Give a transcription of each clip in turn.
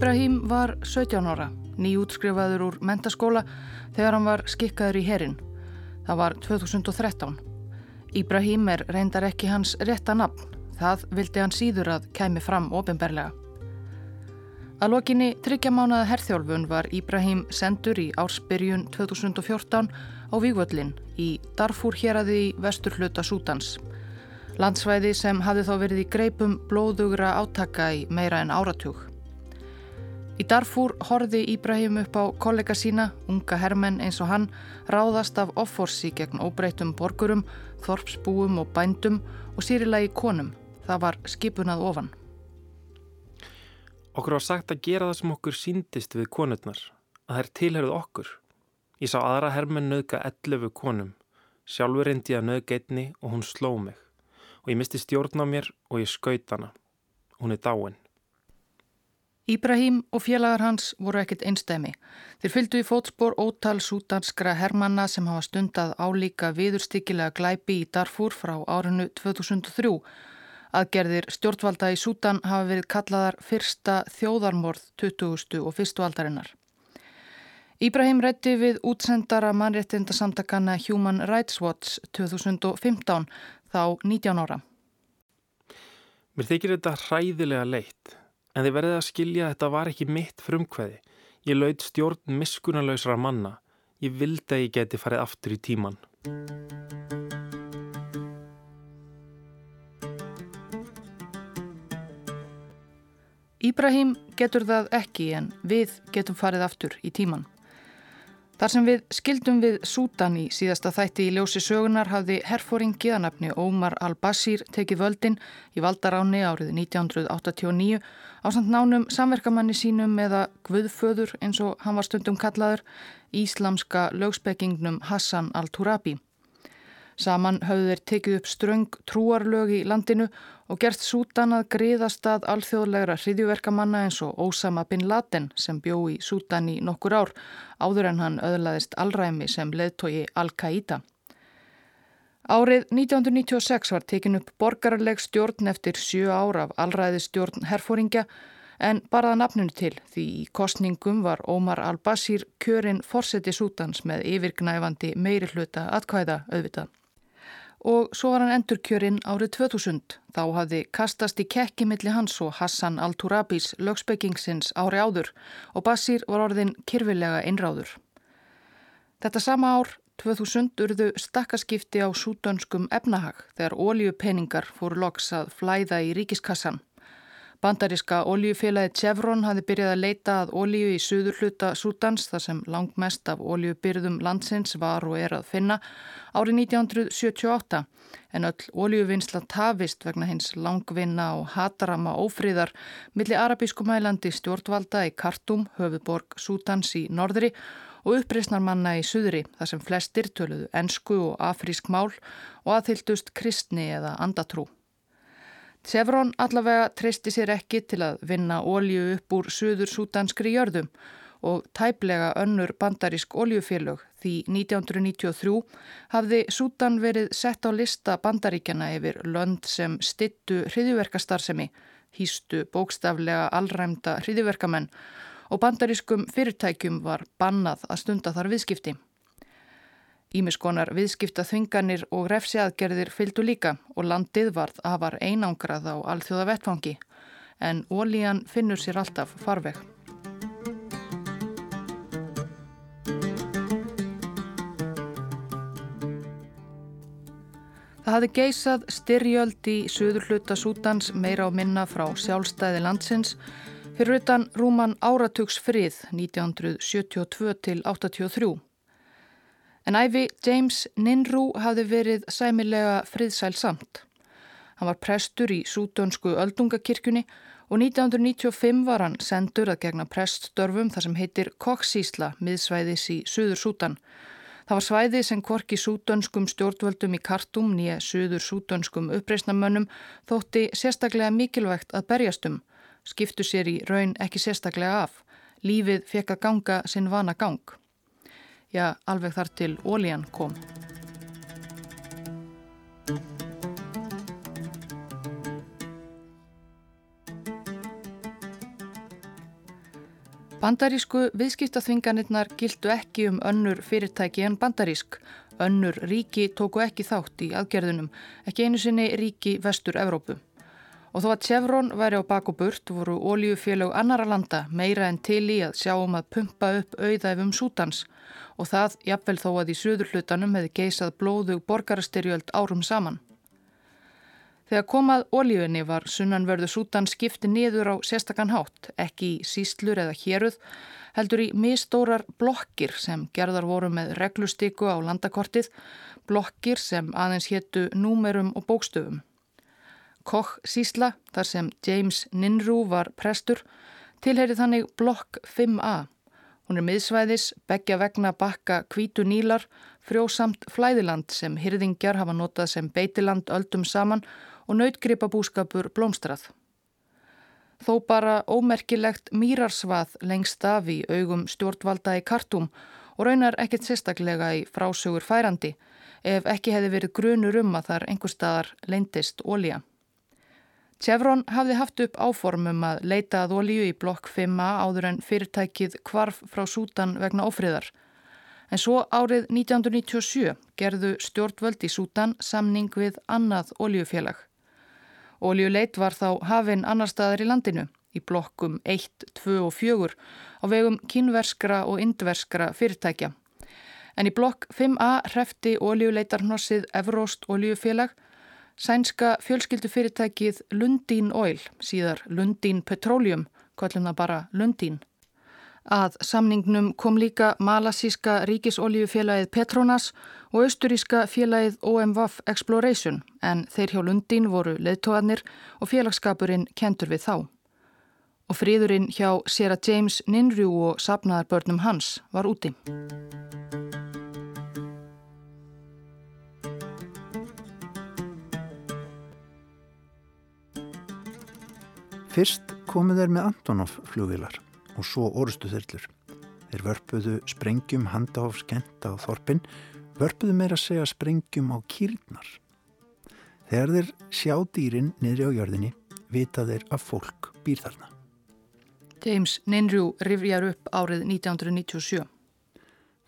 Íbrahím var 17 ára, nýjútskrifaður úr mentaskóla þegar hann var skikkaður í herin. Það var 2013. Íbrahím er reyndar ekki hans rétta nafn. Það vildi hann síður að kæmi fram ofinberlega. Að lokinni tryggjamánaða herþjálfun var Íbrahím sendur í ársbyrjun 2014 á Vígvöllin í Darfúr héræði í vestur hluta Sútans. Landsvæði sem hafði þá verið í greipum blóðugra átaka í meira en áratug. Í Darfúr horfi Íbrahim upp á kollega sína, unga hermenn eins og hann, ráðast af offorsi gegn óbreytum borgurum, þorpsbúum og bændum og sýrilegi konum. Það var skipunað ofan. Okkur var sagt að gera það sem okkur síndist við konurnar, að þær tilherðu okkur. Ég sá aðra hermenn nöðka 11 konum, sjálfur reyndi að nöðga einni og hún sló mig. Og ég misti stjórn á mér og ég skaut hana. Hún er dáin. Íbrahím og félagar hans voru ekkit einstæmi. Þeir fylgdu í fótspór ótal sútanskra hermanna sem hafa stundað álíka viðurstykkilega glæpi í Darfur frá árinu 2003. Aðgerðir stjórnvalda í Sútan hafa verið kallaðar fyrsta þjóðarmorð 20. og fyrstu aldarinnar. Íbrahím rætti við útsendara mannréttindasamtakana Human Rights Watch 2015 þá 19 ára. Mér þykir þetta hræðilega leitt. En þið verðið að skilja að þetta var ekki mitt frumkvæði. Ég laud stjórn miskunarlausra manna. Ég vildi að ég geti farið aftur í tíman. Íbrahím getur það ekki en við getum farið aftur í tíman. Þar sem við skildum við Sútan í síðasta þætti í ljósi sögunar hafði herfóring geðanabni Ómar al-Basir tekið völdin í valdaráni árið 1989 á samt nánum samverkamanni sínum eða Guðföður eins og hann var stundum kallaður íslamska lögspekingnum Hassan al-Turabi. Saman hafðu þeir tekið upp ströng trúarlög í landinu og gert Sútan að greiðast að alþjóðlegra hriðjuverkamanna eins og Ósama bin Laden sem bjó í Sútan í nokkur ár áður en hann öðlaðist alræmi sem leðtogi Al-Qaida. Árið 1996 var tekin upp borgarleg stjórn eftir sjö ára af alræði stjórn herfóringja en baraða nafnunu til því í kostningum var Ómar al-Basir kjörinn forseti Sútans með yfirgnæfandi meiri hluta atkvæða auðvitað og svo var hann endurkjörinn árið 2000. Þá hafði kastast í kekki milli hans og Hassan al-Turabis lögspekingsins ári áður og Basir var orðin kyrfilega einráður. Þetta sama ár, 2000, urðu stakkaskipti á súdönskum efnahag þegar ólíupeningar fóru loks að flæða í ríkiskassan. Bandaríska oljufélagi Chevron hafi byrjað að leita að olju í suður hluta Sútans þar sem langmest af oljubyrðum landsins var og er að finna árið 1978 en öll oljuvinnsla tafist vegna hins langvinna og hatarama ófríðar millir arabísku mælandi stjórnvalda í Kartum, höfuborg Sútans í norðri og uppreysnarmanna í suðri þar sem flestir töluðu ensku og afrísk mál og aðhyldust kristni eða andatrú. Chevron allavega treysti sér ekki til að vinna ólju upp úr suður sútanskri jörðum og tæplega önnur bandarísk óljufélög því 1993 hafði Sútan verið sett á lista bandaríkjana yfir lönd sem stittu hriðiverkastarsemi, hýstu bókstaflega allræmda hriðiverkamenn og bandarískum fyrirtækjum var bannað að stunda þar viðskipti. Ímiskonar viðskipta þvinganir og refsiaðgerðir fylgdu líka og landið varð afar einangrað á alþjóða vettfangi en ólíjan finnur sér alltaf farveg. Það hafði geysað styrjöld í söður hluta Sútans meira á minna frá sjálfstæði landsins fyrir utan Rúman Áratugs frið 1972 til 83. En æfi James Ninru hafði verið sæmilega friðsæl samt. Hann var prestur í súdönsku öldungakirkjunni og 1995 var hann sendur að gegna preststörfum þar sem heitir Koksísla miðsvæðis í Suður Sútan. Það var svæði sem kvorki súdönskum stjórnvöldum í kartum nýja Suður Súdönskum uppreysnamönnum þótti sérstaklega mikilvægt að berjastum, skiptu sér í raun ekki sérstaklega af. Lífið fekk að ganga sinn vana gang já, alveg þar til ólíjan kom. Bandarísku viðskiptaþvinganirnar gildu ekki um önnur fyrirtæki en bandarísk. Önnur ríki tóku ekki þátt í aðgerðunum, ekki einu sinni ríki vestur Evrópu. Og þó að Chevron væri á baku burt voru óljufélög annara landa meira en til í að sjá um að pumpa upp auðæfum sútans og það jafnvel þó að í söður hlutanum hefði geisað blóðug borgarastyrjöld árum saman. Þegar komað ólíunni var sunnanverðu sútan skipti niður á sérstakann hátt, ekki í síslur eða héruð, heldur í mistórar blokkir sem gerðar voru með reglustiku á landakortið, blokkir sem aðeins héttu númerum og bókstöfum. Koch sísla, þar sem James Ninru var prestur, tilheyri þannig blokk 5a Hún er miðsvæðis, begja vegna bakka kvítu nílar, frjósamt flæðiland sem hyrðingjar hafa notað sem beitiland öldum saman og nautgripa búskapur blómstrað. Þó bara ómerkilegt mýrarsvað lengst af í augum stjórnvalda í kartum og raunar ekkert sérstaklega í frásögur færandi ef ekki hefði verið grunur um að þar einhver staðar leindist ólíja. Chevron hafði haft upp áformum að leita að olíu í blokk 5a áður en fyrirtækið kvarf frá Sútan vegna ófriðar. En svo árið 1997 gerðu stjórnvöld í Sútan samning við annað olíufélag. Olíuleit var þá hafinn annar staðar í landinu í blokkum 1, 2 og 4 á vegum kynverskra og indverskra fyrirtækja. En í blokk 5a hrefti olíuleitarnossið Evróst olíufélag Sænska fjölskyldufyrirtækið Lundin Oil, síðar Lundin Petroleum, kvöllum það bara Lundin. Að samningnum kom líka malasíska ríkisoljufélagið Petronas og austuríska félagið OMWAF Exploration en þeir hjá Lundin voru leðtóðanir og félagskapurinn kentur við þá. Og fríðurinn hjá Sera James Ninrjú og sapnaðarbörnum hans var úti. Fyrst komu þeir með Antonov flugvilar og svo orustu þyrlur. Þeir vörpuðu sprengjum handahofskenta á þorpin, vörpuðu meira að segja sprengjum á kýrnar. Þegar þeir sjá dýrin niðri á jörðinni, vita þeir að fólk býr þarna. James Ninrjú rifjar upp árið 1997.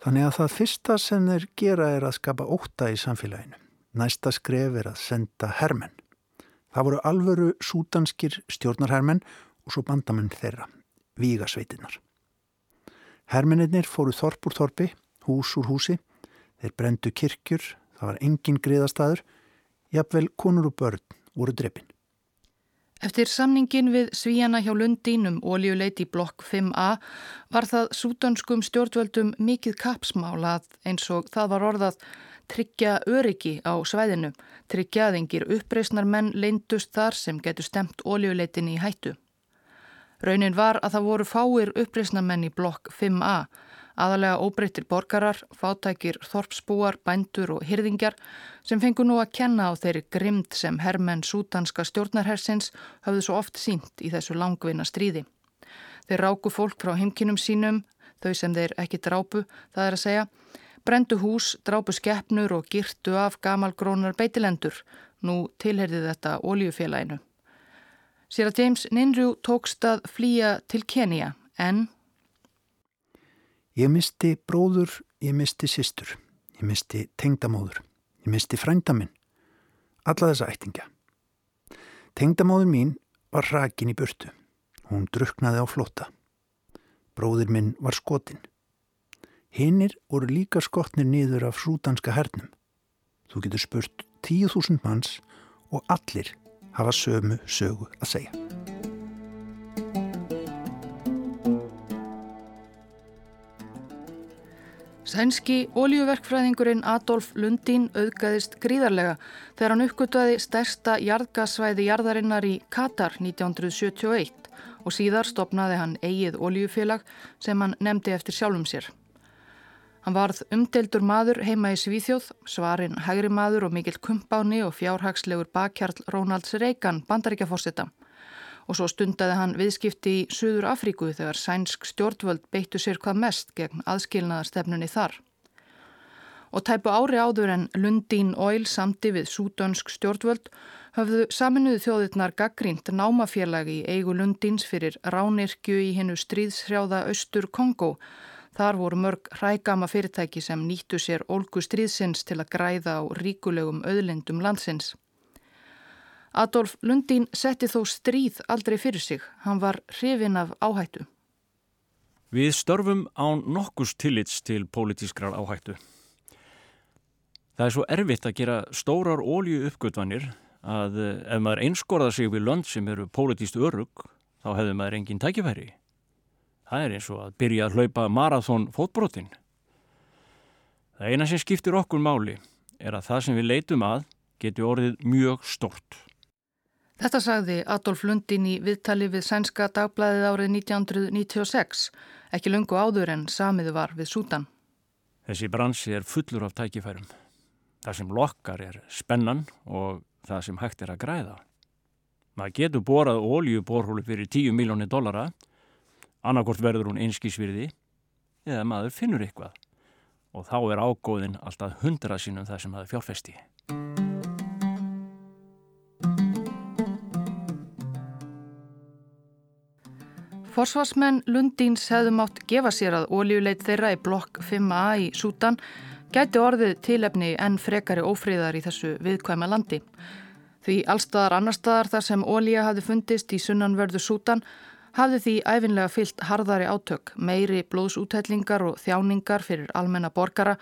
Þannig að það fyrsta sem þeir gera er að skapa óta í samfélaginu. Næsta skref er að senda hermenn. Það voru alvöru sútanskir stjórnarhermenn og svo bandamenn þeirra, vígasveitinnar. Hermennir fóru þorp úr þorpi, hús úr húsi, þeir brendu kirkjur, það var engin griðastæður, jafnvel konur og börn voru drefin. Eftir samningin við Svíjana hjá Lundín um ólíuleiti blokk 5a var það sútanskum stjórnvöldum mikið kapsmálað eins og það var orðað tryggja öryggi á svæðinu, tryggja að engir uppreysnar menn leindust þar sem getur stemt ólíuleitinni í hættu. Raunin var að það voru fáir uppreysnar menn í blokk 5a, aðalega óbreyttir borgarar, fátækir, þorpsbúar, bændur og hyrðingjar sem fengu nú að kenna á þeirri grimd sem herrmenn sútanska stjórnarhersins hafðu svo oft sínt í þessu langvinna stríði. Þeir ráku fólk frá heimkinum sínum, þau sem þeir ekki drápu, það er að segja, Brendu hús, drápu skeppnur og girtu af gamalgrónar beitilendur. Nú tilherði þetta óljufélaginu. Sér að James Ninrjú tókst að flýja til Kenya, en... Ég misti bróður, ég misti sýstur, ég misti tengdamóður, ég misti frændaminn, alla þessa ættinga. Tengdamóður mín var rakin í burtu. Hún druknaði á flota. Bróður minn var skotinn. Hinnir voru líka skotnir niður af súdanska hernum. Þú getur spurt tíu þúsund manns og allir hafa sömu sögu að segja. Sænski ólíuverkfræðingurinn Adolf Lundin auðgæðist gríðarlega þegar hann uppgöttaði stærsta jarðgasvæði jarðarinnar í Katar 1971 og síðar stopnaði hann eigið ólíufélag sem hann nefndi eftir sjálfum sér. Hann varð umdeldur maður heima í Svíþjóð, svarinn hægri maður og mikill kumpáni og fjárhagslegur bakkjarl Rónalds Reykján bandaríkjaforsetta. Og svo stundaði hann viðskipti í Suður Afríku þegar sænsk stjórnvöld beittu sér hvað mest gegn aðskilnaðarstefnunni þar. og tæpu ári áður en Lundin Oil samti við súdönsk stjórnvöld höfðu saminuðu þjóðirnar gaggrínt námafélagi í eigu Lundins fyrir ránirkju í hennu stríðshrjáða Östur Kongo. Þar voru mörg hrægama fyrirtæki sem nýttu sér ólgu stríðsins til að græða á ríkulegum auðlendum landsins. Adolf Lundin setti þó stríð aldrei fyrir sig. Hann var hrifin af áhættu. Við störfum án nokkurs tillits til pólitískrar áhættu. Það er svo erfitt að gera stórar ólju uppgötvanir að eh, ef maður einskorða sig við lönd sem eru pólitíst örug þá hefur maður engin tækifæri. Það er eins og að byrja að hlaupa marathón fótbrotin. Það eina sem skiptir okkur máli er að það sem við leitum að geti orðið mjög stort. Þetta sagði Adolf Lundin í viðtali við sænska dagblæðið árið 1996, ekki lungu áður en samiðu var við Sútan. Þessi bransi er fullur af tækifærum. Það sem lokkar er spennan og það sem hægt er að græða. Maður getur borað óljuborhólu fyrir 10 miljónir dollara, annarkort verður hún einskísvirði eða maður finnur eitthvað og þá er ágóðin alltaf hundra sínum það sem maður fjárfesti. Forsvarsmenn Lundins hefðu mátt gefa sér að óljuleit þeirra í blokk 5a í Sútan gæti orðið tilefni en frekari ófríðar í þessu viðkvæma landi. Því allstaðar annar staðar þar sem ólíja hafi fundist í sunnanverðu sútan hafði því æfinlega fyllt harðari átök, meiri blóðsútællingar og þjáningar fyrir almenna borgara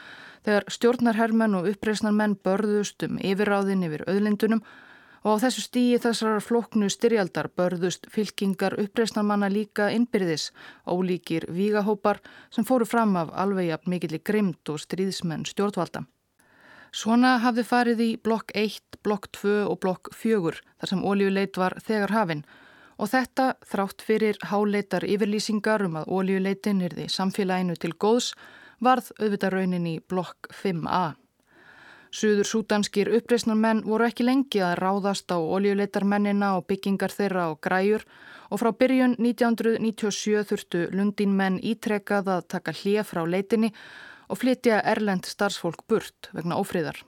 þegar stjórnarhermenn og uppreysnarmenn börðust um yfirráðin yfir öðlindunum og á þessu stíi þessar floknu styrjaldar börðust fylkingar uppreysnarmanna líka innbyrðis, ólíkir vígahópar sem fóru fram af alveg jafn mikill í grimd og stríðsmenn stjórnvalda. Svona hafði farið í blokk 1, blokk 2 og blokk 4 þar sem óljuleit var þegar hafinn og þetta þrátt fyrir háleitar yfirlýsingar um að óljuleitin er því samfélaginu til góðs varð auðvitað raunin í blokk 5a. Suður súdanskir uppreysnarmenn voru ekki lengi að ráðast á oljuleitarmennina og byggingar þeirra á græjur og frá byrjun 1997 þurftu Lundin menn ítrekað að taka hlið frá leitinni og flytja erlend starfsfólk burt vegna ófríðar.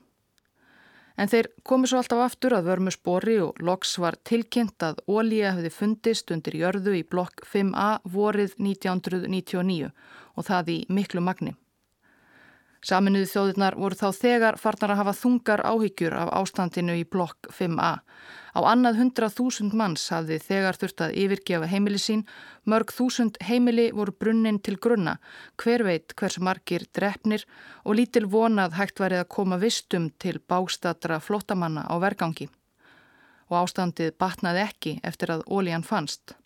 En þeir komu svo alltaf aftur að vörmu spori og loks var tilkynnt að ólíja hefði fundist undir jörðu í blokk 5a vorið 1999 og það í miklu magni. Saminuði þjóðirnar voru þá þegar farnar að hafa þungar áhyggjur af ástandinu í blokk 5a. Á annað 100.000 manns hafði þegar þurft að yfirgefa heimili sín, mörg þúsund heimili voru brunnin til grunna, hver veit hversu margir drefnir og lítil vonað hægt værið að koma vistum til bástatra flottamanna á vergangi. Og ástandið batnaði ekki eftir að ólíjan fannst.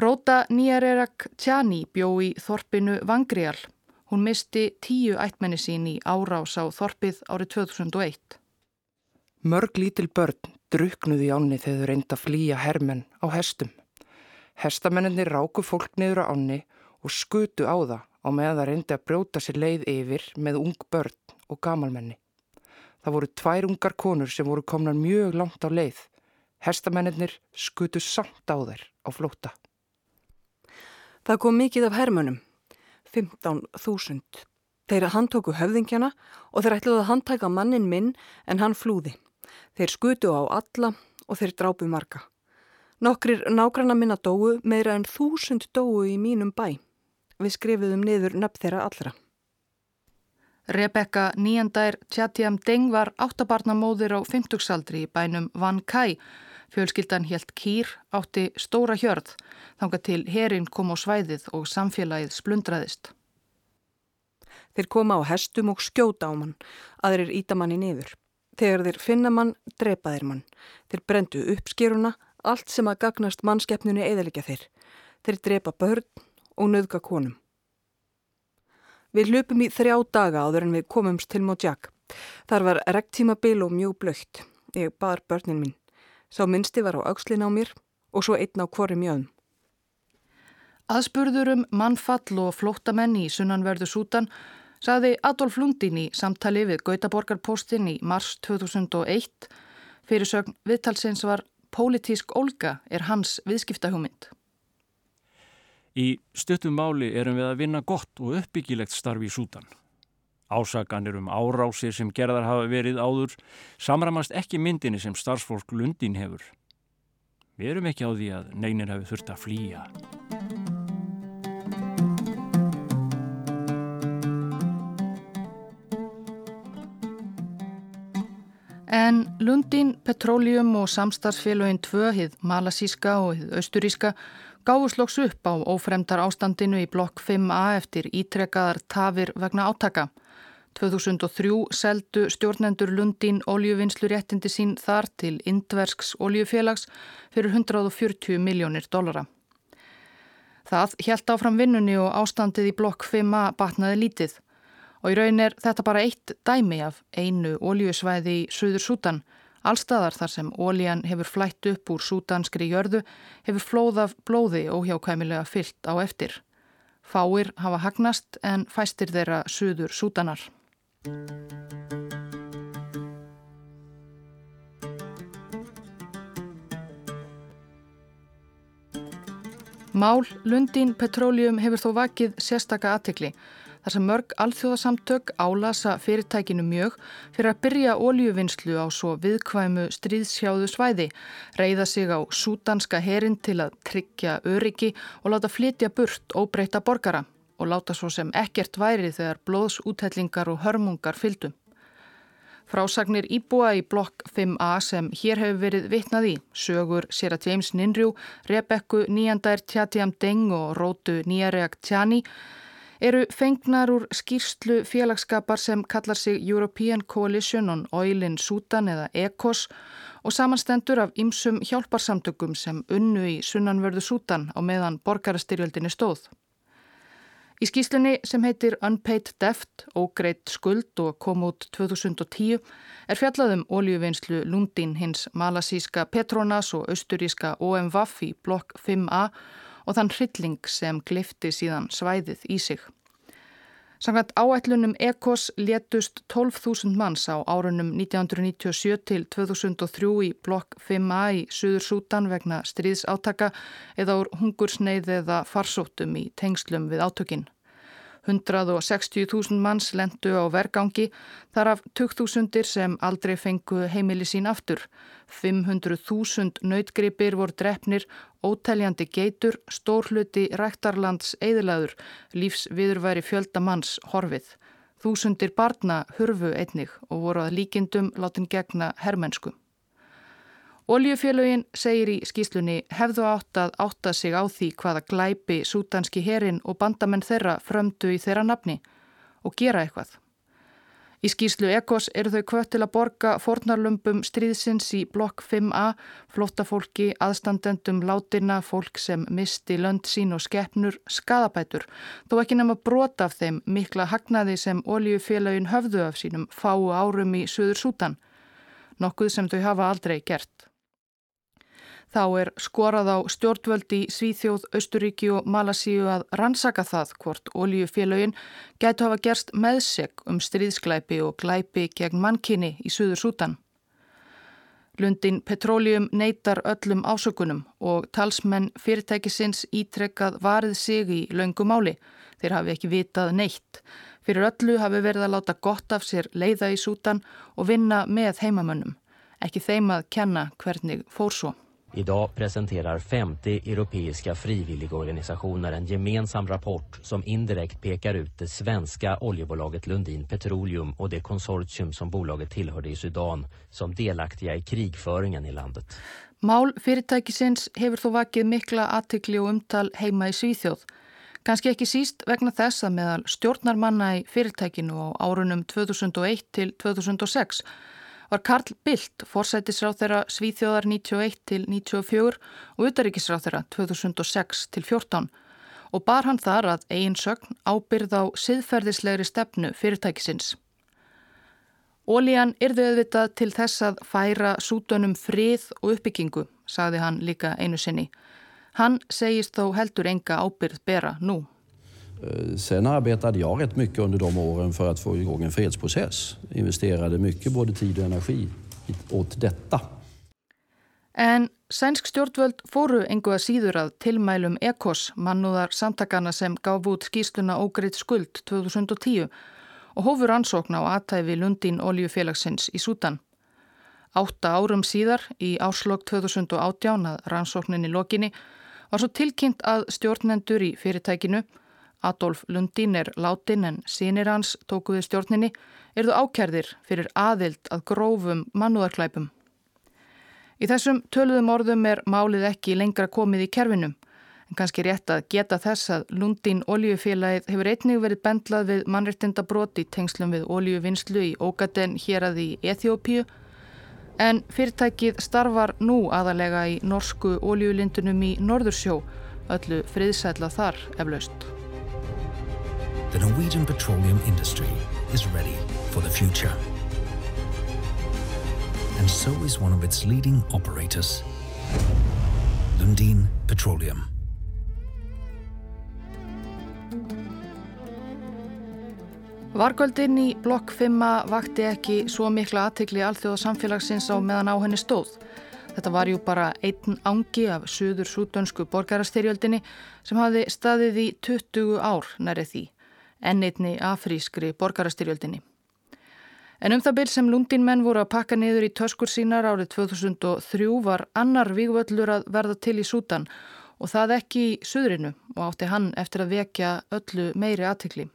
Róta Nýjarerak Tjani bjó í þorpinu Vangrial Hún misti tíu ættmenni sín í árás á Þorpið árið 2001. Mörg lítil börn druknuði áni þegar þau reynda að flýja hermenn á hestum. Hestamenninni ráku fólk niður á áni og skutu á það á meðan það reyndi að brjóta sér leið yfir með ung börn og gamalmenni. Það voru tvær ungar konur sem voru komnar mjög langt á leið. Hestamennir skutu samt á þær á flóta. Það kom mikið af hermönum 15.000. Þeir handtóku höfðingjana og þeir ætluði að handtæka mannin minn en hann flúði. Þeir skutu á alla og þeir drápu marga. Nokkrir nágranna minna dóu meira en þúsund dóu í mínum bæ. Við skrifuðum niður nöpp þeirra allra. Rebecca Níandær Tjatiam Deng var áttabarnamóðir á 50-saldri í bænum Van Kai Fjölskyldan helt kýr átti stóra hjörð, þanga til herin kom á svæðið og samfélagið splundraðist. Þeir koma á hestum og skjóta á mann, aðrir íta manni niður. Þegar þeir finna mann, drepa þeir mann. Þeir brendu uppskýruna, allt sem að gagnast mannskeppnunu eðalikja þeir. Þeir drepa börn og nöðga konum. Við hlupum í þrjá daga áður en við komumst til Mojak. Þar var rektíma bil og mjög blögt. Ég bar börnin mín. Sá minnsti var á aukslin á mér og svo einn á hvori mjöðum. Aðspurður um mannfall og flóttamenn í sunnanverðu Sútan saði Adolf Lundin í samtali við Gautaborgarpostin í mars 2001 fyrir sögn viðtalsins var Pólitísk Olga er hans viðskiptahjómynd. Í stuttum máli erum við að vinna gott og uppbyggilegt starfi í Sútan. Ásaganir um árásir sem gerðar hafa verið áður samramast ekki myndinni sem starfsfólk Lundin hefur. Við erum ekki á því að neynir hafi þurft að flýja. En Lundin, Petroleum og samstarfsfélagin tvö, hið malasíska og austuríska, gáðuslóks upp á ófremdar ástandinu í blokk 5a eftir ítrekkaðar tafir vegna átaka. 2003 seldu stjórnendur Lundin oljuvinnslu réttindi sín þar til Indversks oljufélags fyrir 140 miljónir dollara. Það hjælt áfram vinnunni og ástandið í blokk 5a batnaði lítið og í raun er þetta bara eitt dæmi af einu oljusvæði í Suður Sútan. Allstaðar þar sem óljan hefur flætt upp úr sútanskri jörðu hefur flóð af blóði óhjákvæmilega fyllt á eftir. Fáir hafa hagnast en fæstir þeirra Suður Sútanar. Mál Lundin Petroleum hefur þó vakið sérstaka aðtekli þar sem mörg alþjóðasamtök álasa fyrirtækinu mjög fyrir að byrja óljuvinnslu á svo viðkvæmu stríðsjáðu svæði, reyða sig á sútanska herin til að tryggja öryggi og láta flytja burt óbreyta borgara og láta svo sem ekkert væri þegar blóðsúthellingar og hörmungar fyldu. Frásagnir íbúa í blokk 5a sem hér hefur verið vitnað í, sögur Sera James Ninrjú, Rebekku Níandær Tjatiam Deng og Rótu Níareak Tjani, eru fengnar úr skýrslu félagskapar sem kallar sig European Coalition on Oil in Sudan eða ECOS og samanstendur af ymsum hjálparsamtökum sem unnu í sunnanverðu Sudan á meðan borgarastyrjöldinni stóð. Í skýslunni sem heitir Unpaid Debt, ógreitt skuld og kom út 2010 er fjallaðum oljuvinnslu Lundin hins malasíska Petronas og austuríska OMVAF í blokk 5a og þann hrylling sem glifti síðan svæðið í sig. Samkvæmt áætlunum ECOS létust 12.000 manns á árunum 1997 til 2003 í blokk 5a í Suður Sútan vegna stríðsátaka eða úr hungursneið eða farsóttum í tengslum við átökinn. 160.000 manns lendu á vergangi, þar af 20.000 sem aldrei fengu heimili sín aftur. 500.000 nautgripir voru drefnir, óteljandi geitur, stórhluti ræktarlands eðlaður, lífsviðurværi fjölda manns horfið. Þúsundir barna hurfu einnig og voru að líkindum látin gegna herrmennsku. Oljufélögin segir í skýslunni hefðu átt að átta sig á því hvaða glæpi sútanski herin og bandamenn þeirra frömdu í þeirra nafni og gera eitthvað. Í skýslu Ekos eru þau kvött til að borga fornarlumpum stríðsins í blokk 5a, flóttafólki, aðstandendum, látina, fólk sem misti lönd sín og skeppnur, skadabætur, þó ekki nema brota af þeim mikla hagnaði sem oljufélögin höfðu af sínum fáu árum í Suður Sútan, nokkuð sem þau hafa aldrei gert. Þá er skorað á stjórnvöldi í Svíþjóð, Östuríki og Malasíu að rannsaka það hvort oljufélögin gætu hafa gerst meðseg um stríðsklæpi og glæpi gegn mannkinni í Suður Sútan. Lundin Petroleum neytar öllum ásökunum og talsmenn fyrirtækisins ítrekkað varið sig í laungumáli. Þeir hafi ekki vitað neitt. Fyrir öllu hafi verið að láta gott af sér leiða í Sútan og vinna með heimamönnum. Ekki þeim að kenna hvernig fór svo. Idag presenterar 50 europeiska frivilligorganisationer en gemensam rapport som indirekt pekar ut det svenska oljebolaget Lundin Petroleum och det konsortium som bolaget tillhörde i Sudan som delaktiga i krigföringen i landet. Mál fyrirtækisins hefur þó vakið mikla aðtikli og umtal heima í Svíþjóð. Kanski ekki síst vegna þess að meðal stjórnarmanna í fyrirtækinu á árunum 2001 til 2006 var Karl Bildt forsætisráð þeirra Svíþjóðar 91 til 94 og utaríkisráð þeirra 2006 til 14 og bar hann þar að eigin sögn ábyrð á siðferðislegri stefnu fyrirtækisins. Ólían yrðu auðvitað til þess að færa sútunum frið og uppbyggingu, sagði hann líka einu sinni. Hann segist þó heldur enga ábyrð bera nú. Eh, sen arbetade jag rätt mycket under de åren för att få igång en fredsprocess. Investerade mycket både tid och energi åt detta. En sænsk stjórnvöld fóru engu að síður að tilmælum ECOS, mannúðar samtakana sem gaf út skýsluna ógreitt skuld 2010 og hófur ansókn á aðtæfi Lundin Oljufélagsins í Sútan. Átta árum síðar í áslokk 2018 að rannsókninni lokinni var svo tilkynnt að stjórnendur í fyrirtækinu, Adolf Lundin er látin en sínir hans tókuði stjórninni, erðu ákjærðir fyrir aðild að grófum mannúðarklæpum. Í þessum töluðum orðum er málið ekki lengra komið í kerfinum en kannski rétt að geta þess að Lundin oljufélagið hefur einnig verið bendlað við mannreittinda broti tengslum við oljuvinnslu í Ógaden hér að í Eþjópíu en fyrirtækið starfar nú aðalega í norsku oljulindunum í Norðursjó, öllu friðsætla þar eflaust. The Norwegian petroleum industry is ready for the future. And so is one of its leading operators, Lundin Petroleum. Vargöldin í blokk 5 vakti ekki svo mikla aðtikli alþjóða samfélagsins á meðan á henni stóð. Þetta var jú bara einn ángi af söður súdönsku borgarastyrjöldinni sem hafði staðið í 20 ár nærið því, enn einni afrískri borgarastyrjöldinni. En um það byrj sem lundinmenn voru að pakka niður í töskur sínar árið 2003 var annar vígvöllur að verða til í Sútan og það ekki í söðrinu og átti hann eftir að vekja öllu meiri aðtikli.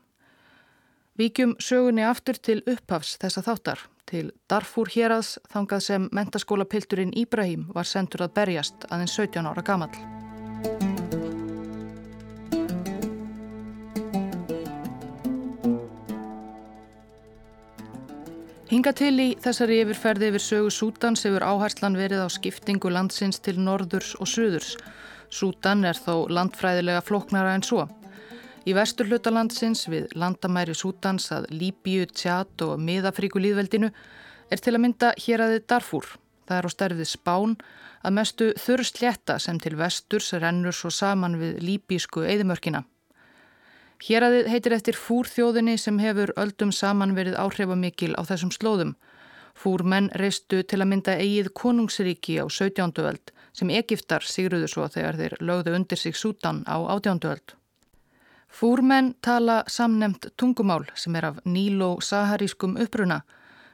Víkjum sögunni aftur til upphafs þessa þáttar, til Darfur hérads þangað sem mentaskóla pilturinn Íbrahím var sendur að berjast aðeins 17 ára gamal. Hinga til í þessari yfirferði yfir sögu Sútans hefur áherslan verið á skiptingu landsins til norðurs og suðurs. Sútan er þó landfræðilega floknara en svo. Í vestur hlutalandsins við landamæri Sútans að Líbíu, Tját og Miðafríku líðveldinu er til að mynda hér aðið Darfúr. Það er á stærfið Spán að mestu þurrslétta sem til vesturs rennur svo saman við líbísku eðimörkina. Hér aðið heitir eftir fúrþjóðinni sem hefur öldum saman verið áhrifamikil á þessum slóðum. Fúrmenn reistu til að mynda eigið konungsríki á 17. öld sem Egiptar sigruðu svo þegar þeir lögðu undir sig Sútan á 18. öld. Fúrmenn tala samnemt tungumál sem er af níló-saharískum uppruna.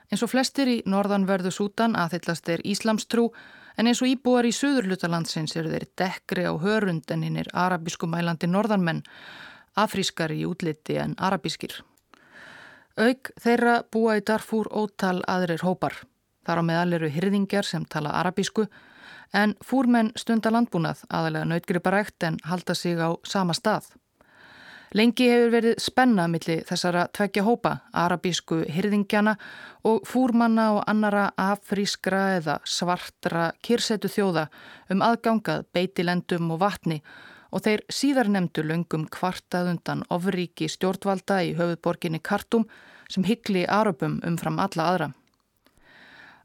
Eins og flestir í norðanverðu Sútan aðhyllast er Íslamstrú en eins og íbúar í söðurlutalandsins eru þeir dekkri á hörund en hinn er arabískumælandi norðanmenn, afrískar í útliti en arabískir. Aug þeirra búa í Darfúr ótal aðrir hópar. Þar á meðal eru hyrðingjar sem tala arabísku en fúrmenn stunda landbúnað aðalega nautgriparækt en halda sig á sama stað. Lengi hefur verið spenna millir þessara tveggja hópa, arabísku hyrðingjana og fúrmanna og annara afrískra eða svartra kyrsetu þjóða um aðgangað beitilendum og vatni og þeir síðar nefndu löngum kvartað undan ofríki stjórnvalda í höfuðborginni Kartum sem hyggli arabum umfram alla aðra.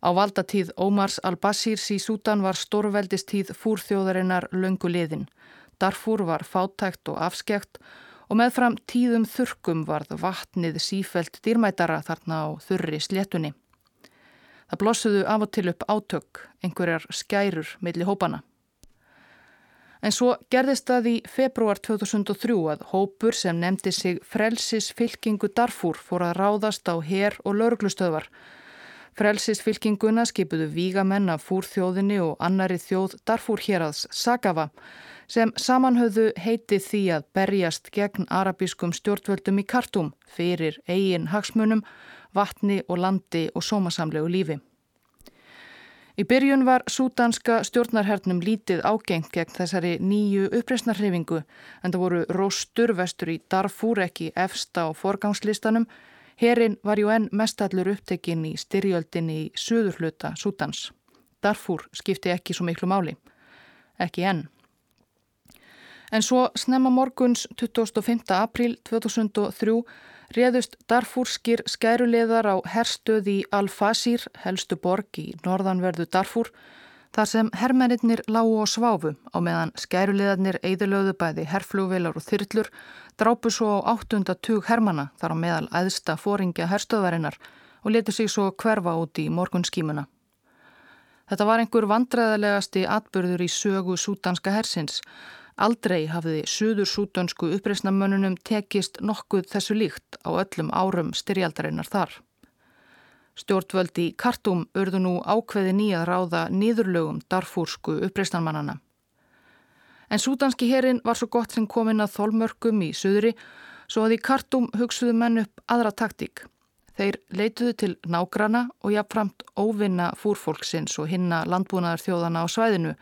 Á valdatíð Ómars al-Basirs í Sútan var stórveldistíð fúrþjóðarinnar löngu liðin. Darfúr var fátækt og afskekt og meðfram tíðum þurkum varð vatnið sífelt dýrmætara þarna á þurri sléttunni. Það blossuðu af og til upp átök, einhverjar skærur meðli hópana. En svo gerðist það í februar 2003 að hópur sem nefndi sig frelsisfylkingu Darfúr fór að ráðast á her og lauruglustöðvar. Frelsisfylkinguna skipuðu vígamenn af fúrþjóðinni og annari þjóð Darfúr hérads Sagava sem samanhauðu heiti því að berjast gegn arabískum stjórnvöldum í kartum fyrir eigin hagsmunum, vatni og landi og sómasamlegu lífi. Í byrjun var súdanska stjórnarhernum lítið ágengt gegn þessari nýju uppreysnarhrifingu en það voru róstur vestur í Darfúr ekki efsta á forgangslistanum. Herin var ju enn mestallur upptekinn í styrjöldinni í söðurhluta Súdans. Darfúr skipti ekki svo miklu máli. Ekki enn. En svo snemma morguns 25. april 2003 réðust Darfúrskir skæruleðar á herstöði í Al-Fasir, helstu borg í norðanverðu Darfúr, þar sem herrmennir lágu og sváfu á meðan skæruleðarnir eidilöðu bæði herrflugvilar og þyrllur drápu svo á 8. tug hermana þar á meðal æðsta fóringja herstöðvarinnar og letu sig svo hverfa út í morgunskímuna. Þetta var einhver vandræðalegasti atbyrður í sögu sútanska hersins Aldrei hafði suður súdönsku uppreysnamönnunum tekist nokkuð þessu líkt á öllum árum styrjaldarinnar þar. Stjórnvöldi í Kartum urðu nú ákveði nýjað ráða nýðurlögum darfúrsku uppreysnarmannana. En súdanski herin var svo gott sem komin að þólmörkum í söðri svo að í Kartum hugsuðu menn upp aðra taktík. Þeir leituðu til nágrana og jáfnframt óvinna fúrfólksins og hinna landbúnaðar þjóðana á svæðinu,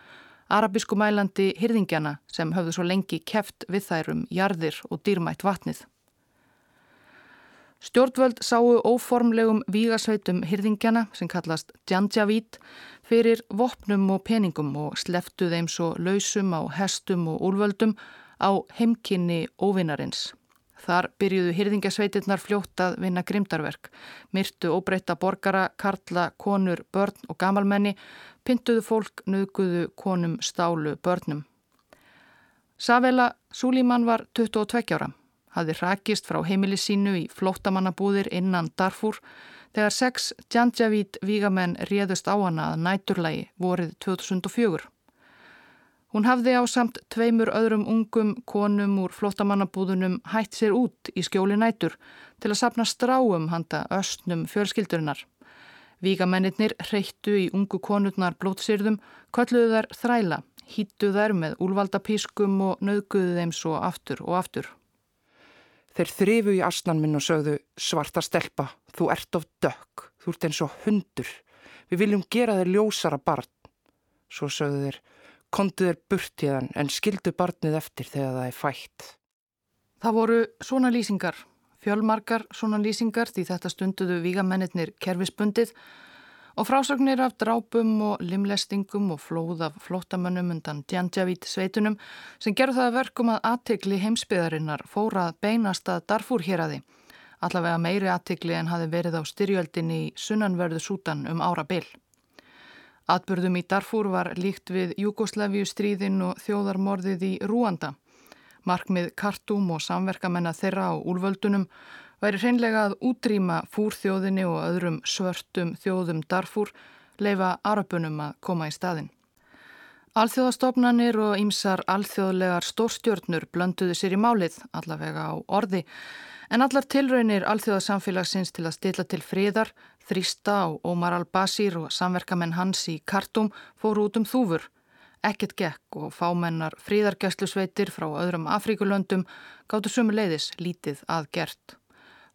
arabísku mælandi hyrðingjana sem höfðu svo lengi keft við þærum jarðir og dýrmætt vatnið. Stjórnvöld sáu óformlegum vígasveitum hyrðingjana sem kallast Djandjavít fyrir vopnum og peningum og sleftu þeim svo lausum á hestum og úlvöldum á heimkynni óvinnarins. Þar byrjuðu hyrðingasveitirnar fljótt að vinna grimdarverk, myrtu óbreyta borgara, karla, konur, börn og gamalmenni, pyntuðu fólk, nöguðu, konum, stálu, börnum. Savela Súlíman var 22 ára hafði rakist frá heimili sínu í flóttamannabúðir innan Darfur þegar sex Djandjavíd vígamenn réðust á hana að næturlægi vorið 2004. Hún hafði á samt tveimur öðrum ungum konum úr flóttamannabúðunum hætt sér út í skjóli nætur til að sapna stráum handa östnum fjölskyldurinnar. Vígamennir reyttu í ungu konurnar blótsýrðum, kölluðu þær þræla, hýttu þær með úlvaldapískum og nöðguðu þeim svo aftur og aftur. Þeir þrifu í asnan minn og sögðu svarta stelpa, þú ert of dökk, þú ert eins og hundur. Við viljum gera þér ljósara barn. Svo sögðu þeir, kontu þér burt í þann en skildu barnið eftir þegar það er fætt. Það voru svona lýsingar, fjölmarkar svona lýsingar því þetta stunduðu vígamennir kerfisbundið Og frásögnir af drápum og limlestingum og flóð af flótamönnum undan Djandjavíð sveitunum sem gerðu það verkum að aðtikli heimsbyðarinnar fórað beinast að Darfúr hér aði. Allavega meiri aðtikli en hafi verið á styrjöldin í sunnanverðu sútan um ára byll. Atbyrðum í Darfúr var líkt við Jugoslevíu stríðin og þjóðarmorðið í Rúanda. Markmið Kartum og samverkamenn að þeirra á úlvöldunum væri hreinlega að útrýma fúrþjóðinni og öðrum svörtum þjóðum Darfúr leifa arapunum að koma í staðin. Alþjóðastofnanir og ýmsar alþjóðlegar stórstjórnur blönduðu sér í málið, allavega á orði, en allar tilraunir alþjóðasamfélagsins til að stilla til friðar, þrýsta á Ómar al-Basir og samverkamenn hans í Kartum fóru út um þúfur. Ekkert gekk og fámennar fríðargæslusveitir frá öðrum Afríkulöndum gáttu sumu leiðis lítið að gert.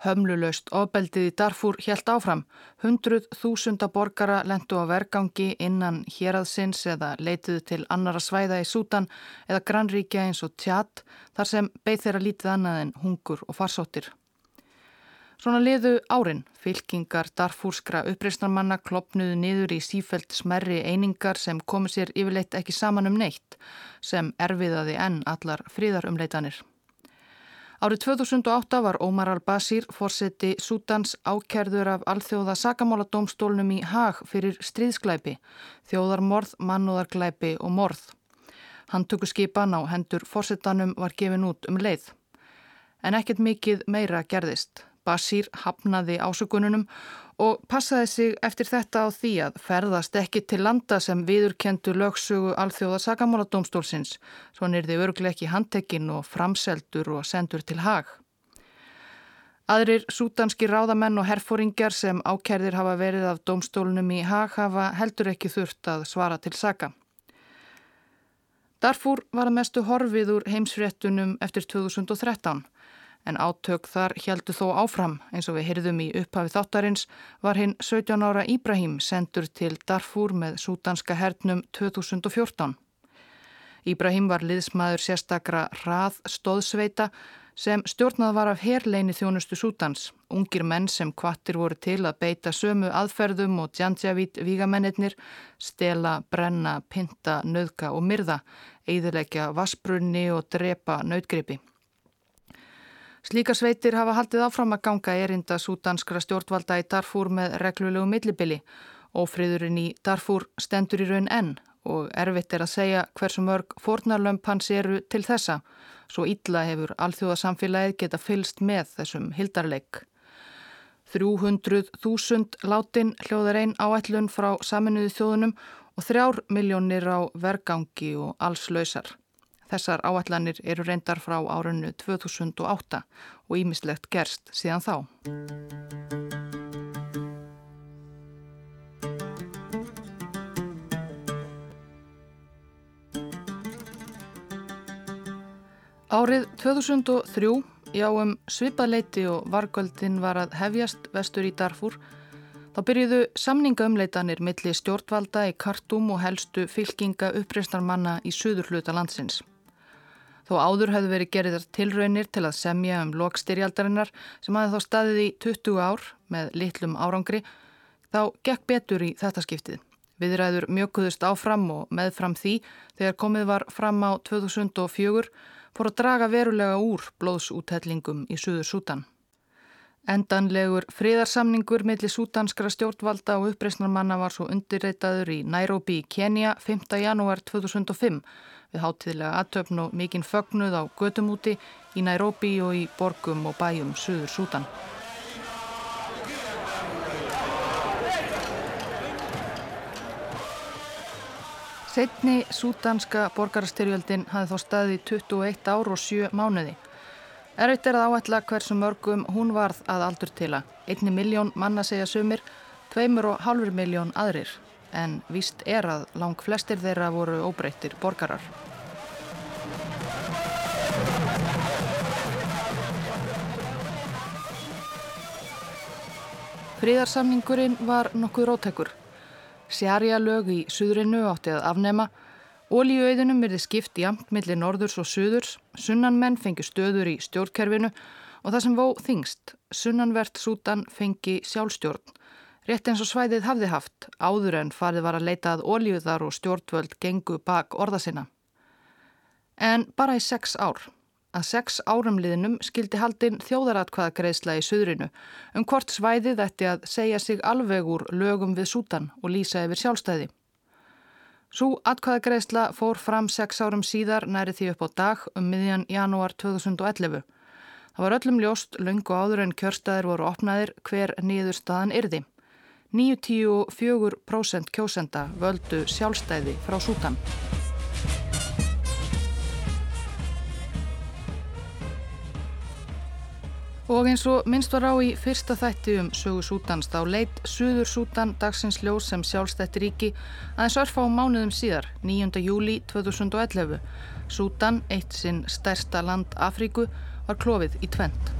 Hömluleust ofbeldið í Darfur helt áfram. Hundruð þúsunda borgara lendu á vergangi innan héraðsins eða leitiðu til annara svæða í Sútan eða grannríkja eins og tjatt þar sem beð þeirra lítið annað en hungur og farsóttir. Svona liðu árin, fylkingar Darfúrskra uppreisnarmanna klopnuðu niður í sífælt smerri einingar sem komu sér yfirleitt ekki saman um neitt sem erfiðaði enn allar fríðarumleitanir. Árið 2008 var Ómar al-Basir fórseti Sútans ákerður af alþjóða sakamáladómstólnum í Haag fyrir stríðsklæpi, þjóðarmorð, mannúðarklæpi og morð. Hann tökur skipan á hendur fórsetanum var gefin út um leið. En ekkert mikið meira gerðist. Basir hafnaði ásökununum og passaði sig eftir þetta á því að ferðast ekki til landa sem viðurkendu lögsugu alþjóða sakamáladómstólsins, svo nýrði örglega ekki handtekinn og framseldur og sendur til hag. Aðrir sútanski ráðamenn og herfóringjar sem ákerðir hafa verið af dómstólunum í hag hafa heldur ekki þurft að svara til saka. Darfúr var að mestu horfið úr heimsfréttunum eftir 2013 en átök þar heldu þó áfram eins og við hyrðum í upphafi þáttarins var hinn 17 ára Íbrahim sendur til Darfur með sútanska hernum 2014. Íbrahim var liðsmaður sérstakra rað stóðsveita sem stjórnað var af herleini þjónustu sútans, ungir menn sem kvattir voru til að beita sömu aðferðum og djandjavít vígamennir, stela, brenna, pinta, nöðka og myrða, eðilegja vassbrunni og drepa nautgripi. Slíka sveitir hafa haldið áfram að ganga erinda súdanskra stjórnvalda í Darfúr með reglulegu millibili. Ófriðurinn í Darfúr stendur í raun enn og erfitt er að segja hversu mörg fornarlömp hans eru til þessa. Svo illa hefur alþjóðasamfélagið geta fylst með þessum hildarleik. 300.000 látin hljóðar einn áætlun frá saminuðu þjóðunum og þrjár miljónir á vergangi og alls lausar. Þessar áallanir eru reyndar frá árunnu 2008 og ímislegt gerst síðan þá. Árið 2003, já um svipaleiti og vargöldin var að hefjast vestur í Darfur, Þá byrjuðu samningaumleitanir milli stjórnvalda í kartum og helstu fylkinga uppreistarmanna í suður hluta landsins. Þó áður hefðu verið gerðar tilraunir til að semja um lokstyrjaldarinnar sem hafi þá staðið í 20 ár með litlum árangri, þá gekk betur í þetta skiptið. Viðræður mjökuðust áfram og meðfram því þegar komið var fram á 2004 fór að draga verulega úr blóðsúthellingum í Suður Sútan. Endanlegur friðarsamningur millir sútanskra stjórnvalda og uppreysnarmanna var svo undirreitaður í Nairobi í Kenya 5. janúar 2005 við hátíðlega aðtöfn og mikinn fögnuð á gödumúti í Nairobi og í borgum og bæjum Suður Sútan. Setni sútanska borgarastyrjöldin hafði þá staðið 21 ár og 7 mánuði. Erfitt er að áætla hversu mörgum hún varð að aldur til að. Einni miljón manna segja sumir, tveimur og halvur miljón aðrir. En víst er að lang flestir þeirra voru óbreyttir borgarar. Fríðarsamningurinn var nokkuð róttekur. Sjarja lög í suðrinu átti að afnema Ólíuauðunum verði skipt jamt millir norðurs og suðurs, sunnanmenn fengi stöður í stjórnkerfinu og það sem vó þingst, sunnanvert sútan fengi sjálfstjórn. Rétt eins og svæðið hafði haft, áður en farið var að leita að ólíuðar og stjórnvöld gengu bak orða sinna. En bara í sex ár. Að sex árumliðnum skildi haldinn þjóðaratkvaða greiðsla í suðrinu um hvort svæðið ætti að segja sig alveg úr lögum við sútan og lýsa yfir sjálfstæði. Svo atkvæðagreisla fór fram sex árum síðar næri því upp á dag um miðjan janúar 2011. Það var öllum ljóst lungu áður en kjörstaðir voru opnaðir hver nýður staðan yrði. 94% kjósenda völdu sjálfstæði frá Sútan. Og eins og minnst var á í fyrsta þætti um sögu Sútans þá leitt Suður Sútan dagsins ljós sem sjálfstætti ríki aðeins örfa á mánuðum síðar, 9. júli 2011. Sútan, eitt sinn stærsta land Afríku, var klófið í tvent.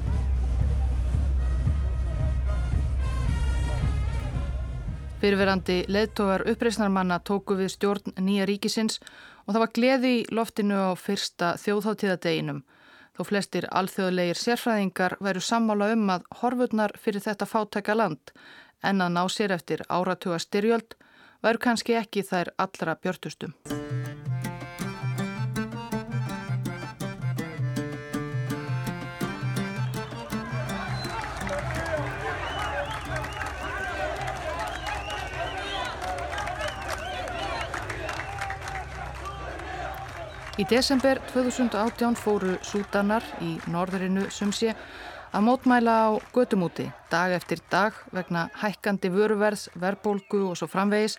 Fyrirverandi leðtogar uppreysnarmanna tóku við stjórn nýja ríkisins og það var gleði í loftinu á fyrsta þjóðháttíðadeginum Þó flestir alþjóðlegir sérfræðingar veru sammála um að horfurnar fyrir þetta fátæka land en að ná sér eftir áratuga styrjöld veru kannski ekki þær allra björtustum. Í desember 2018 fóru sútanar í norðurinu sumsi að mótmæla á gödumúti dag eftir dag vegna hækkandi vöruverðs, verbólgu og svo framvegis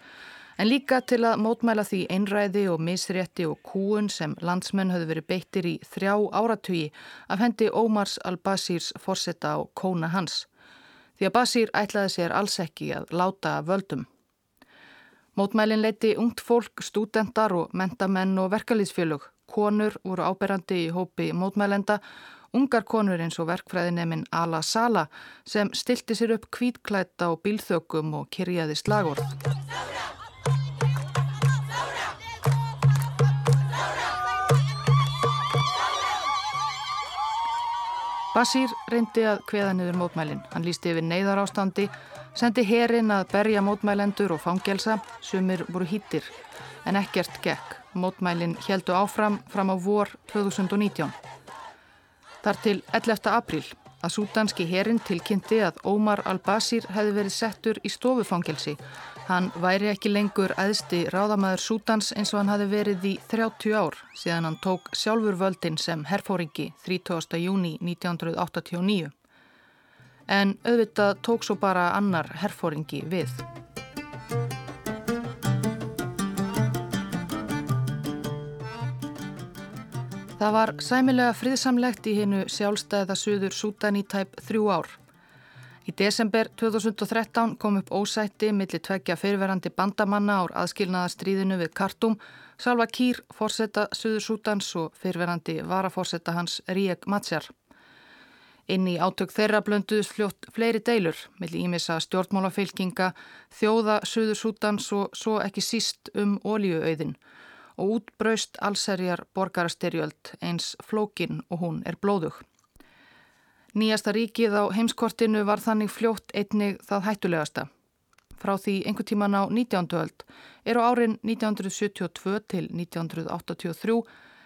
en líka til að mótmæla því einræði og misrétti og kúun sem landsmenn höfðu verið beittir í þrjá áratugi af hendi Ómars al-Basirs forsetta á kóna hans. Því að Basir ætlaði sér alls ekki að láta völdum. Mótmælin leiti ungt fólk, stúdendar og mentamenn og verkalýsfjölug. Konur voru áberandi í hópi mótmælenda, ungar konur eins og verkfræðineminn Ala Sala sem stilti sér upp kvítklæta og bílþökum og kyrjaði slagorð. Basír reyndi að kveða niður mótmælin. Hann lísti yfir neyðar ástandi sendi herin að berja mótmælendur og fangelsa, sumir voru hýttir, en ekkert gekk. Mótmælin heldu áfram fram á vor 2019. Þar til 11. apríl að sútanski herin tilkynnti að Ómar al-Basir hefði verið settur í stofufangelsi. Hann væri ekki lengur aðsti ráðamæður sútans eins og hann hafi verið í 30 ár síðan hann tók sjálfur völdin sem herfóringi 30. júni 1989 en auðvitað tók svo bara annar herfóringi við. Það var sæmilega friðsamlegt í hennu sjálfstæða Suður Sútan í tæp þrjú ár. Í desember 2013 kom upp ósætti millir tveggja fyrirverandi bandamanna ár aðskilnaðastríðinu við Kartum, Salva Kýr, fórsetta Suður Sútans og fyrirverandi varafórsetta hans Ríek Matsjar. Inn í átök þeirra blönduðs fljótt fleiri deilur, millir ímissa stjórnmálafylkinga, þjóða Suður Sútans og svo ekki síst um ólíuauðin og útbraust allserjar borgarastyrjöld eins flókin og hún er blóðug. Nýjasta ríkið á heimskortinu var þannig fljótt einnig það hættulegasta. Frá því einhver tíman á 19. öld eru árin 1972 til 1983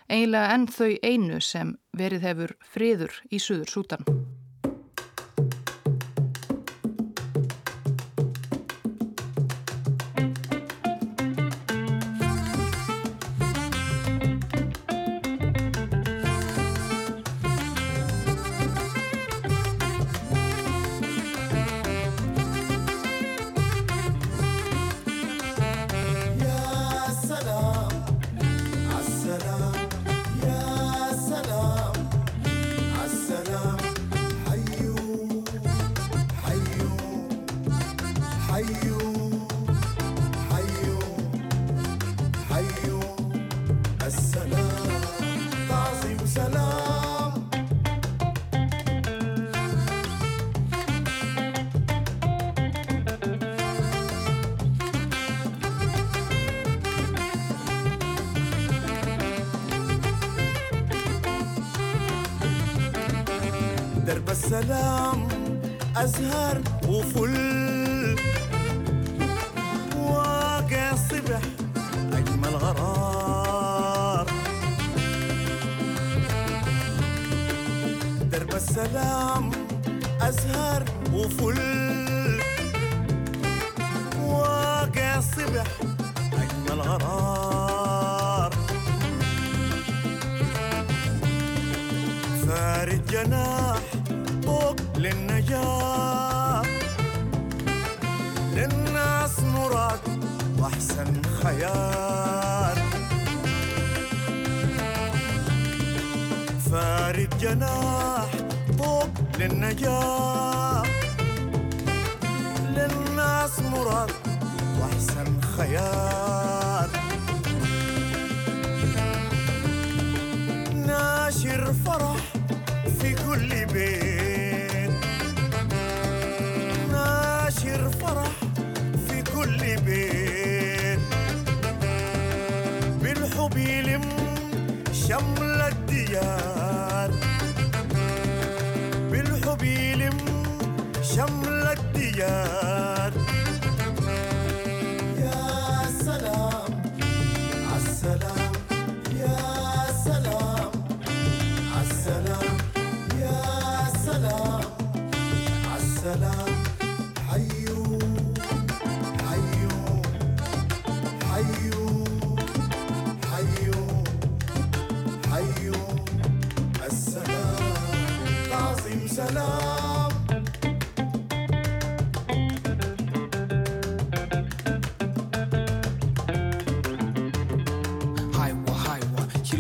eiginlega enn þau einu sem verið hefur friður í Suður Sútan. سلام أزهر وفل للناس مراد وأحسن خيال فارد جناح فوق للنجاة للناس مراد وأحسن خيال ناشر فرح في كل بيت. بالحب يلم شمل الديار بالحب يلم شمل الديار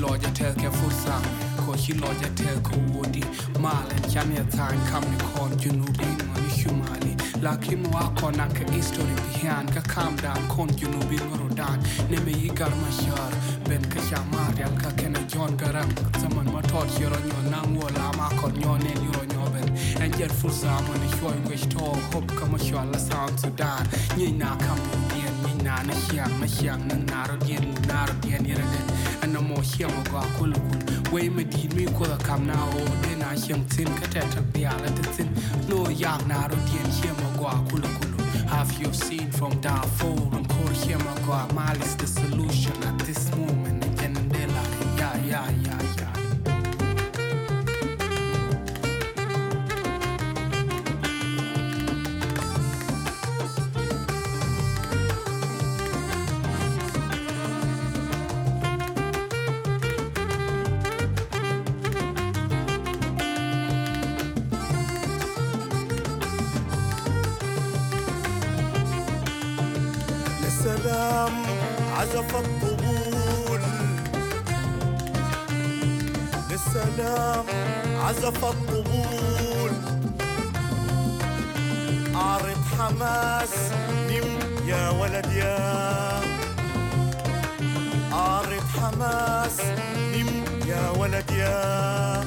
haiwa Chiloja telke fusang Ko chiloja telko wodi Malen chamia tan kamni kon junubin Mani shumali Lakim wako nanka history pihan Ka calm down kon junubin marodan Neme yigar mashar Ben ka shamar yal ka kena jon garang Zaman matot yoro nyo nang wola makot nyo nen yoro nyo ben En jet fursa mani shoy wish to Hop kama shwala sound sudan Nyi na kam yen nyi na na hiang na hiang na naro dien naro dien yere den Ana mo ga me di mi ko da kam na o de na hiang tin ka te tak biala te tin No yang naro dien hiang o ga kulukun Have you seen from Darfur and Kor hiang o ga Malis the solution at this moment Again and de la ya عزف الطبول عارض حماس نم يا ولد يا. عارض حماس نم يا ولد يا.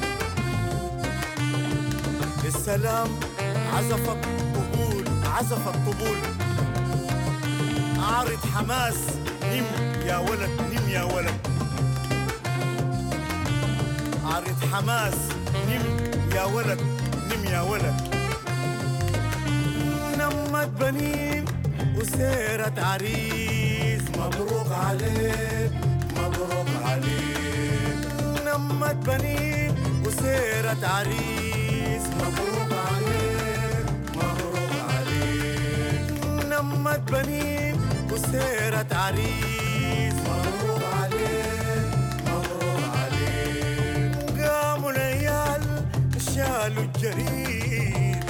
السلام عزف الطبول عزف الطبول عارض حماس نم يا ولد نم يا ولد. عارض حماس نم يا ولد نم يا ولد. نمت بنين وسيرت عريس. مبروك عليك مبروك عليك. نمت بنين وسيرت عريس. مبروك عليك مبروك عليك. نمت بنين وسيرت عريس. شالوا الجريد.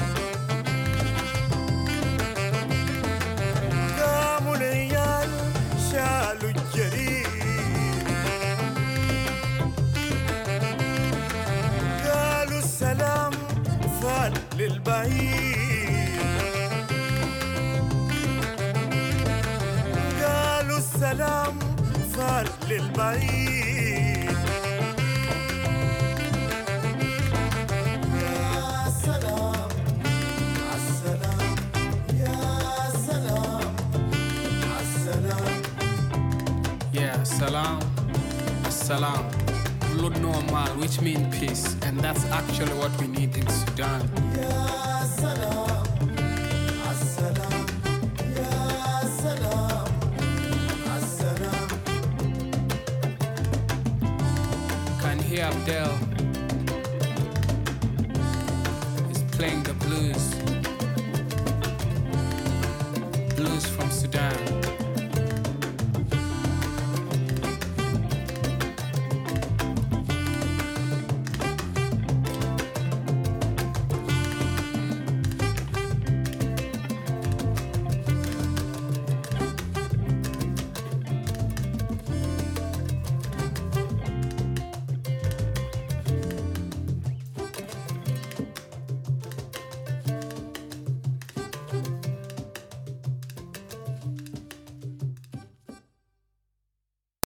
قاموا العيال شالوا الجريد. قالوا السلام فال للبعيد. قالوا السلام فال للبعيد. Salam, salam, Lord normal, which means peace, and that's actually what we need in Sudan. Ya salam, assalam, ya salam, assalam. Can hear Abdel.